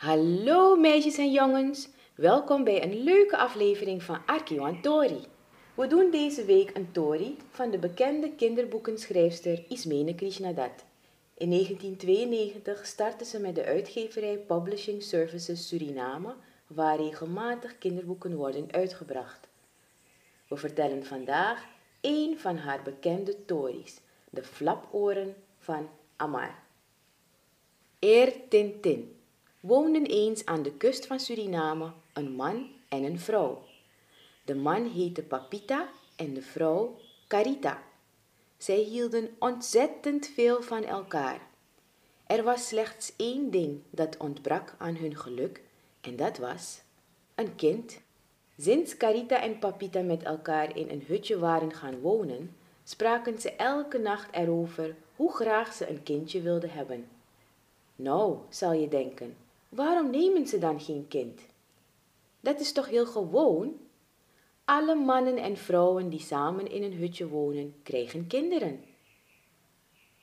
Hallo meisjes en jongens, welkom bij een leuke aflevering van Arkiwan Tori. We doen deze week een Tori van de bekende kinderboekenschrijfster Ismene Krishnadat. In 1992 startte ze met de uitgeverij Publishing Services Suriname, waar regelmatig kinderboeken worden uitgebracht. We vertellen vandaag één van haar bekende Tories, de flaporen van Amar. Eer Tintin woonden eens aan de kust van Suriname een man en een vrouw. De man heette Papita en de vrouw Carita. Zij hielden ontzettend veel van elkaar. Er was slechts één ding dat ontbrak aan hun geluk en dat was een kind. Sinds Carita en Papita met elkaar in een hutje waren gaan wonen, spraken ze elke nacht erover hoe graag ze een kindje wilden hebben. Nou, zal je denken, waarom nemen ze dan geen kind? Dat is toch heel gewoon? Alle mannen en vrouwen die samen in een hutje wonen, krijgen kinderen.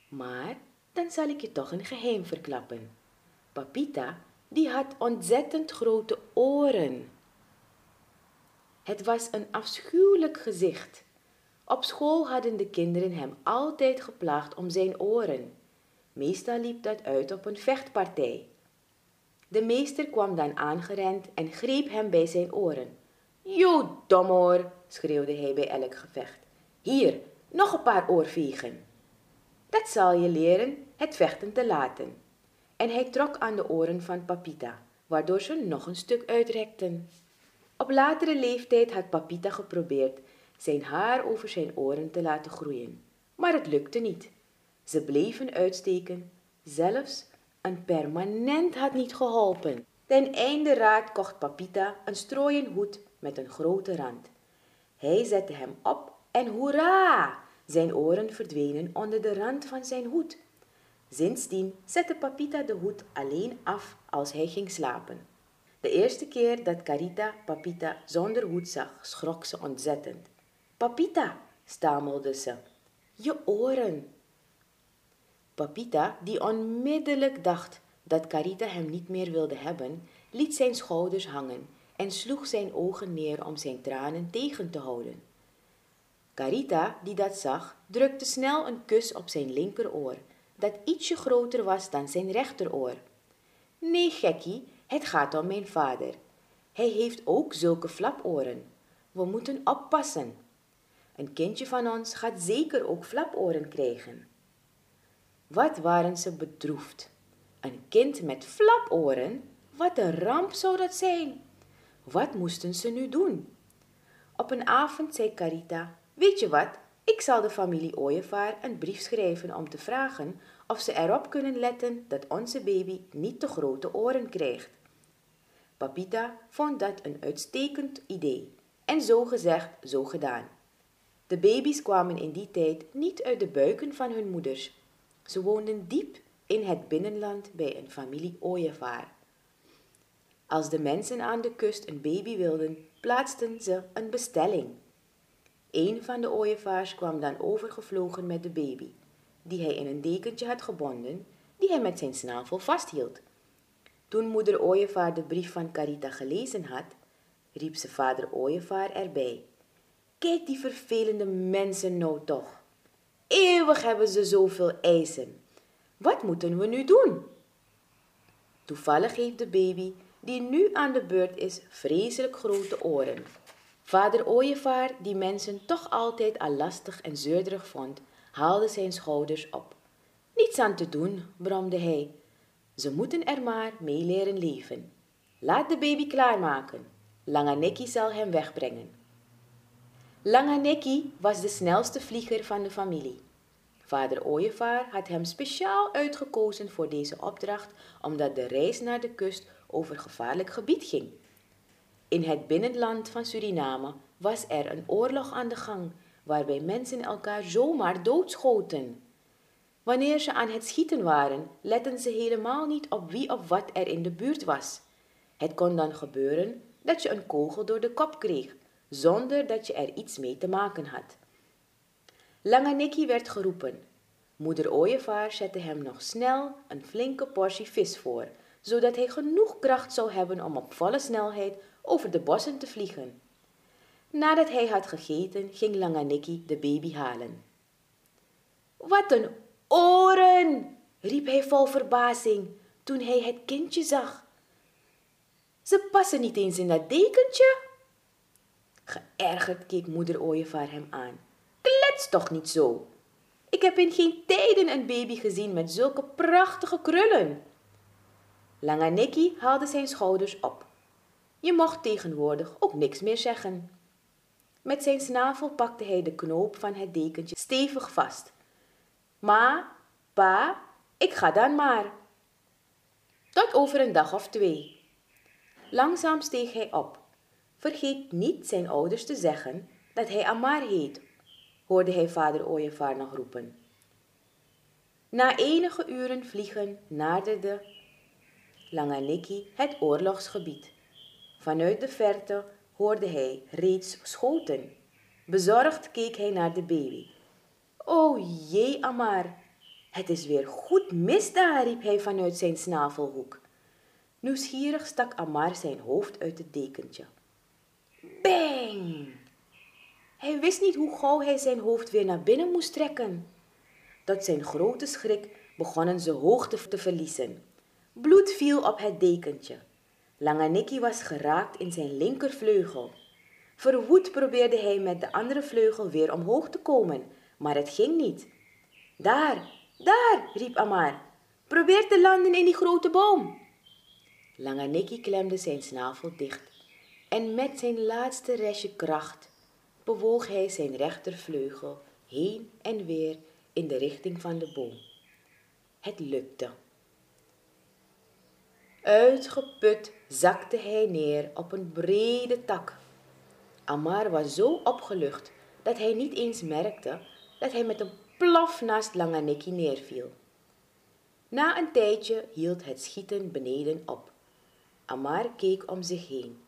Maar dan zal ik je toch een geheim verklappen. Papita, die had ontzettend grote oren. Het was een afschuwelijk gezicht. Op school hadden de kinderen hem altijd geplaagd om zijn oren. Meestal liep dat uit op een vechtpartij. De meester kwam dan aangerend en greep hem bij zijn oren. Jo, domoor, schreeuwde hij bij elk gevecht. Hier, nog een paar oorvegen. Dat zal je leren het vechten te laten. En hij trok aan de oren van Papita, waardoor ze nog een stuk uitrekten. Op latere leeftijd had Papita geprobeerd zijn haar over zijn oren te laten groeien, maar het lukte niet. Ze bleven uitsteken, zelfs een permanent had niet geholpen. Ten einde raad kocht Papita een strooien hoed met een grote rand. Hij zette hem op en hoera! Zijn oren verdwenen onder de rand van zijn hoed. Sindsdien zette Papita de hoed alleen af als hij ging slapen. De eerste keer dat Carita Papita zonder hoed zag, schrok ze ontzettend. Papita, stamelde ze, je oren. Papita, die onmiddellijk dacht dat Carita hem niet meer wilde hebben, liet zijn schouders hangen en sloeg zijn ogen neer om zijn tranen tegen te houden. Carita, die dat zag, drukte snel een kus op zijn linkeroor, dat ietsje groter was dan zijn rechteroor. Nee, gekkie, het gaat om mijn vader. Hij heeft ook zulke flaporen. We moeten oppassen. Een kindje van ons gaat zeker ook flaporen krijgen. Wat waren ze bedroefd. Een kind met flaporen? Wat een ramp zou dat zijn. Wat moesten ze nu doen? Op een avond zei Carita, weet je wat, ik zal de familie Ooievaar een brief schrijven om te vragen of ze erop kunnen letten dat onze baby niet te grote oren krijgt. Papita vond dat een uitstekend idee en zo gezegd, zo gedaan. De baby's kwamen in die tijd niet uit de buiken van hun moeders. Ze woonden diep in het binnenland bij een familie ooievaar. Als de mensen aan de kust een baby wilden, plaatsten ze een bestelling. Een van de ooievaars kwam dan overgevlogen met de baby, die hij in een dekentje had gebonden, die hij met zijn snavel vasthield. Toen moeder ooievaar de brief van Carita gelezen had, riep ze vader ooievaar erbij. Kijk die vervelende mensen nou toch. Eeuwig hebben ze zoveel eisen. Wat moeten we nu doen? Toevallig heeft de baby, die nu aan de beurt is, vreselijk grote oren. Vader Ooievaar, die mensen toch altijd al lastig en zeurderig vond, haalde zijn schouders op. Niets aan te doen, bromde hij. Ze moeten er maar mee leren leven. Laat de baby klaarmaken. Langanekki zal hem wegbrengen. Langanekki was de snelste vlieger van de familie. Vader Ooievaar had hem speciaal uitgekozen voor deze opdracht omdat de reis naar de kust over gevaarlijk gebied ging. In het binnenland van Suriname was er een oorlog aan de gang waarbij mensen elkaar zomaar doodschoten. Wanneer ze aan het schieten waren, letten ze helemaal niet op wie of wat er in de buurt was. Het kon dan gebeuren dat je een kogel door de kop kreeg, zonder dat je er iets mee te maken had. Lange werd geroepen. Moeder Ooievaar zette hem nog snel een flinke portie vis voor, zodat hij genoeg kracht zou hebben om op volle snelheid over de bossen te vliegen. Nadat hij had gegeten, ging Langaniki de baby halen. Wat een oren! riep hij vol verbazing toen hij het kindje zag. Ze passen niet eens in dat dekentje. Geërgerd keek moeder ooievaar hem aan. Klets toch niet zo. Ik heb in geen tijden een baby gezien met zulke prachtige krullen. Langaniki haalde zijn schouders op. Je mocht tegenwoordig ook niks meer zeggen. Met zijn snavel pakte hij de knoop van het dekentje stevig vast. Ma, pa, ik ga dan maar. Tot over een dag of twee. Langzaam steeg hij op. Vergeet niet zijn ouders te zeggen dat hij Amar heet, hoorde hij vader Ooievaar nog roepen. Na enige uren vliegen naderde Langaniki het oorlogsgebied. Vanuit de verte hoorde hij reeds schoten. Bezorgd keek hij naar de baby. O jee, Amar, het is weer goed mis daar, riep hij vanuit zijn snavelhoek. Nieuwsgierig stak Amar zijn hoofd uit het dekentje. Bang! Hij wist niet hoe gauw hij zijn hoofd weer naar binnen moest trekken. Tot zijn grote schrik begonnen ze hoogte te verliezen. Bloed viel op het dekentje. Langaniki was geraakt in zijn linkervleugel. Verwoed probeerde hij met de andere vleugel weer omhoog te komen, maar het ging niet. Daar, daar, riep Amar. Probeer te landen in die grote boom. Langaniki klemde zijn snavel dicht en met zijn laatste restje kracht bewoog hij zijn rechtervleugel heen en weer in de richting van de boom. Het lukte. Uitgeput zakte hij neer op een brede tak. Amar was zo opgelucht dat hij niet eens merkte dat hij met een plof naast Langaniki neerviel. Na een tijdje hield het schieten beneden op. Amar keek om zich heen.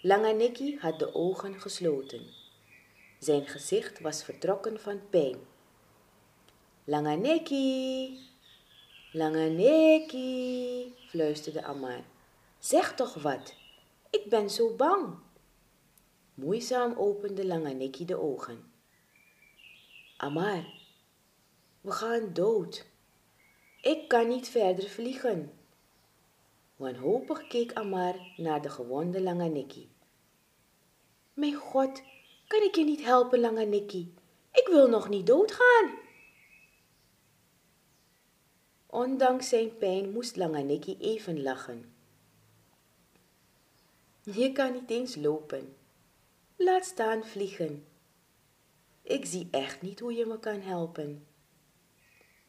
Langaniki had de ogen gesloten. Zijn gezicht was vertrokken van pijn. Langaniki, Langaniki, fluisterde Amar. Zeg toch wat, ik ben zo bang. Moeizaam opende Langaniki de ogen. Amar, we gaan dood. Ik kan niet verder vliegen. Wanhopig keek Amar naar de gewonde Langaniki. Mijn God, kan ik je niet helpen, Langaniki? Ik wil nog niet doodgaan. Ondanks zijn pijn moest Langaniki even lachen. Je kan niet eens lopen. Laat staan vliegen. Ik zie echt niet hoe je me kan helpen.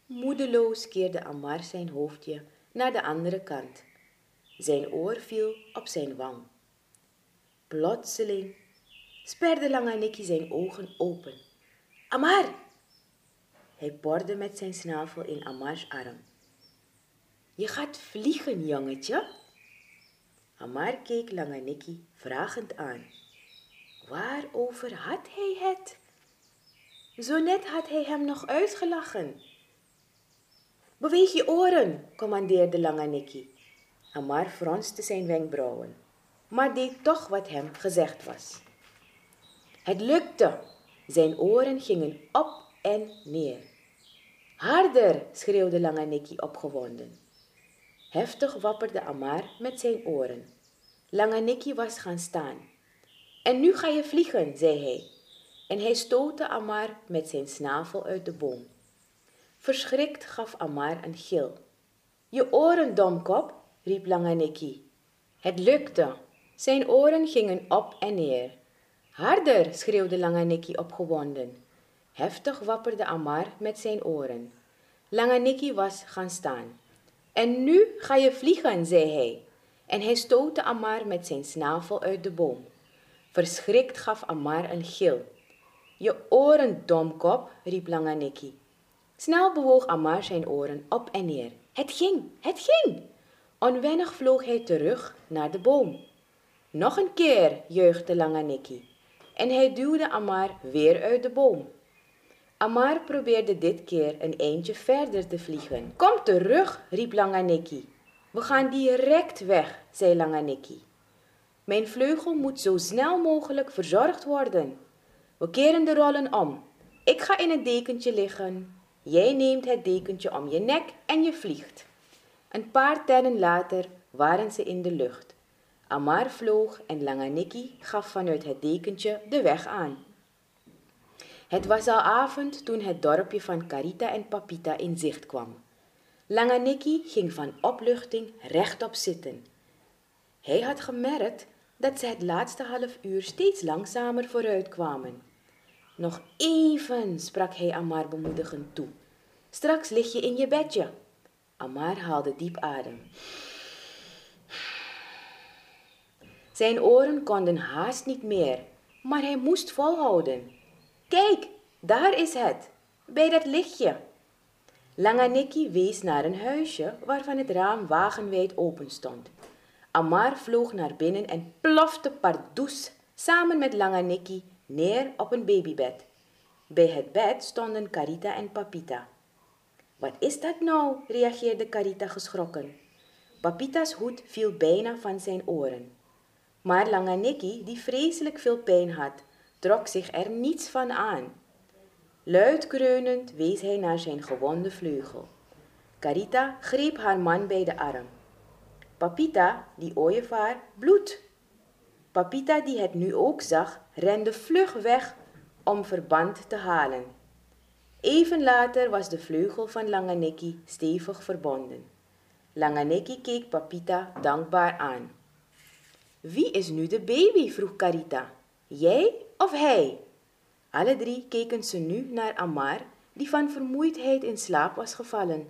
Moedeloos keerde Amar zijn hoofdje naar de andere kant. Zijn oor viel op zijn wang. Plotseling sperde Langaniki zijn ogen open. Amar! Hij borde met zijn snavel in Amars arm. Je gaat vliegen, jongetje. Amar keek Langaniki vragend aan. Waarover had hij het? Zo net had hij hem nog uitgelachen. Beweeg je oren, commandeerde Langaniki. Amar fronste zijn wenkbrauwen, maar deed toch wat hem gezegd was. Het lukte. Zijn oren gingen op en neer. Harder, schreeuwde Langaniki opgewonden. Heftig wapperde Amar met zijn oren. Langaniki was gaan staan. En nu ga je vliegen, zei hij. En hij stootte Amar met zijn snavel uit de boom. Verschrikt gaf Amar een gil. Je oren, domkop, riep Langaniki. Het lukte. Zijn oren gingen op en neer. Harder, schreeuwde Langaniki opgewonden. Heftig wapperde Amar met zijn oren. Langaniki was gaan staan. En nu ga je vliegen, zei hij. En hij stootte Amar met zijn snavel uit de boom. Verschrikt gaf Amar een gil. Je oren, domkop, riep Langaniki. Snel bewoog Amar zijn oren op en neer. Het ging, het ging! Onwennig vloog hij terug naar de boom. Nog een keer, jeugde Langaniki. En hij duwde Amar weer uit de boom. Amar probeerde dit keer een eindje verder te vliegen. Kom terug, riep Langaniki. We gaan direct weg, zei Langaniki. Mijn vleugel moet zo snel mogelijk verzorgd worden. We keren de rollen om. Ik ga in het dekentje liggen. Jij neemt het dekentje om je nek en je vliegt. Een paar tellen later waren ze in de lucht. Amar vloog en Langaniki gaf vanuit het dekentje de weg aan. Het was al avond toen het dorpje van Carita en Papita in zicht kwam. Langaniki ging van opluchting rechtop zitten. Hij had gemerkt dat ze het laatste half uur steeds langzamer vooruit kwamen. Nog even, sprak hij Amar bemoedigend toe. Straks lig je in je bedje. Amar haalde diep adem. Zijn oren konden haast niet meer, maar hij moest volhouden. Kijk, daar is het, bij dat lichtje. Langaniki wees naar een huisje waarvan het raam wagenwijd open stond. Amar vloog naar binnen en plofte pardoes samen met Langaniki neer op een babybed. Bij het bed stonden Carita en Papita. Wat is dat nou? reageerde Carita geschrokken. Papita's hoed viel bijna van zijn oren. Maar Langaniki, die vreselijk veel pijn had, trok zich er niets van aan. Luid kreunend wees hij naar zijn gewonde vleugel. Carita greep haar man bij de arm. Papita, die ooievaar, bloed. Papita, die het nu ook zag, rende vlug weg om verband te halen. Even later was de vleugel van Langaniki stevig verbonden. Langaniki keek Papita dankbaar aan. Wie is nu de baby? vroeg Carita. Jij of hij? Alle drie keken ze nu naar Amar, die van vermoeidheid in slaap was gevallen.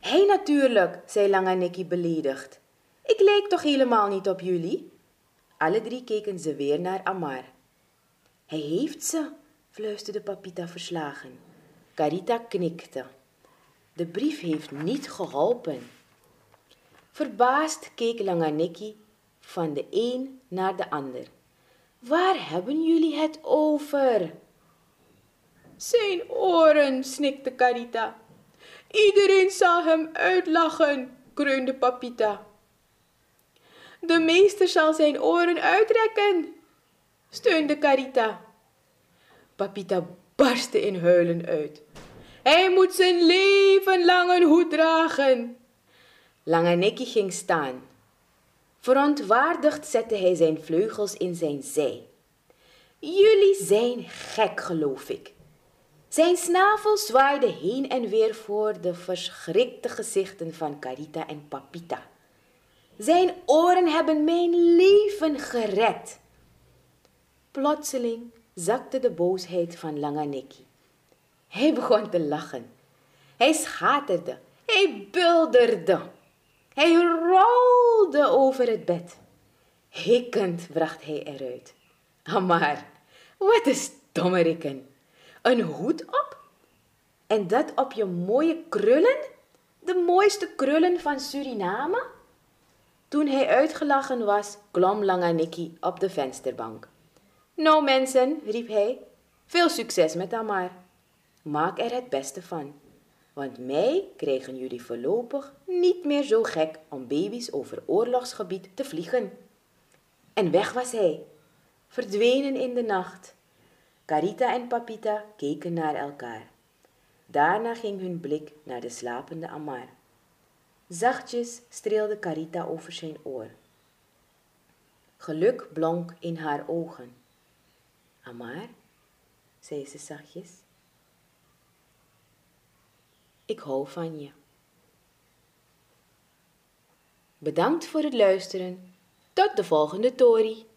Hij natuurlijk, zei Langaniki beledigd. Ik leek toch helemaal niet op jullie? Alle drie keken ze weer naar Amar. Hij heeft ze, fluisterde Papita verslagen. Carita knikte. De brief heeft niet geholpen. Verbaasd keek Langaniki van de een naar de ander. Waar hebben jullie het over? Zijn oren, snikte Carita. Iedereen zal hem uitlachen, kreunde Papita. De meester zal zijn oren uitrekken, steunde Carita. Papita barstte in huilen uit. Hij moet zijn leven lang een hoed dragen. Lange ging staan. Verontwaardigd zette hij zijn vleugels in zijn zij. Jullie zijn gek, geloof ik. Zijn snavel zwaaide heen en weer voor de verschrikte gezichten van Carita en Papita. Zijn oren hebben mijn leven gered. Plotseling zakte de boosheid van Langaniki. Hij begon te lachen. Hij schaterde. Hij bulderde. Hij rolde over het bed. Hikkend bracht hij eruit. Maar, wat een stommeriken. Een hoed op? En dat op je mooie krullen? De mooiste krullen van Suriname? Toen hij uitgelachen was, klom Langaniki op de vensterbank. Nou mensen, riep hij, veel succes met Amar. Maak er het beste van, want mij krijgen jullie voorlopig niet meer zo gek om baby's over oorlogsgebied te vliegen. En weg was hij, verdwenen in de nacht. Carita en Papita keken naar elkaar. Daarna ging hun blik naar de slapende Amar. Zachtjes streelde Carita over zijn oor. Geluk blonk in haar ogen. Amar, zei ze zachtjes, ik hou van je. Bedankt voor het luisteren. Tot de volgende Tori.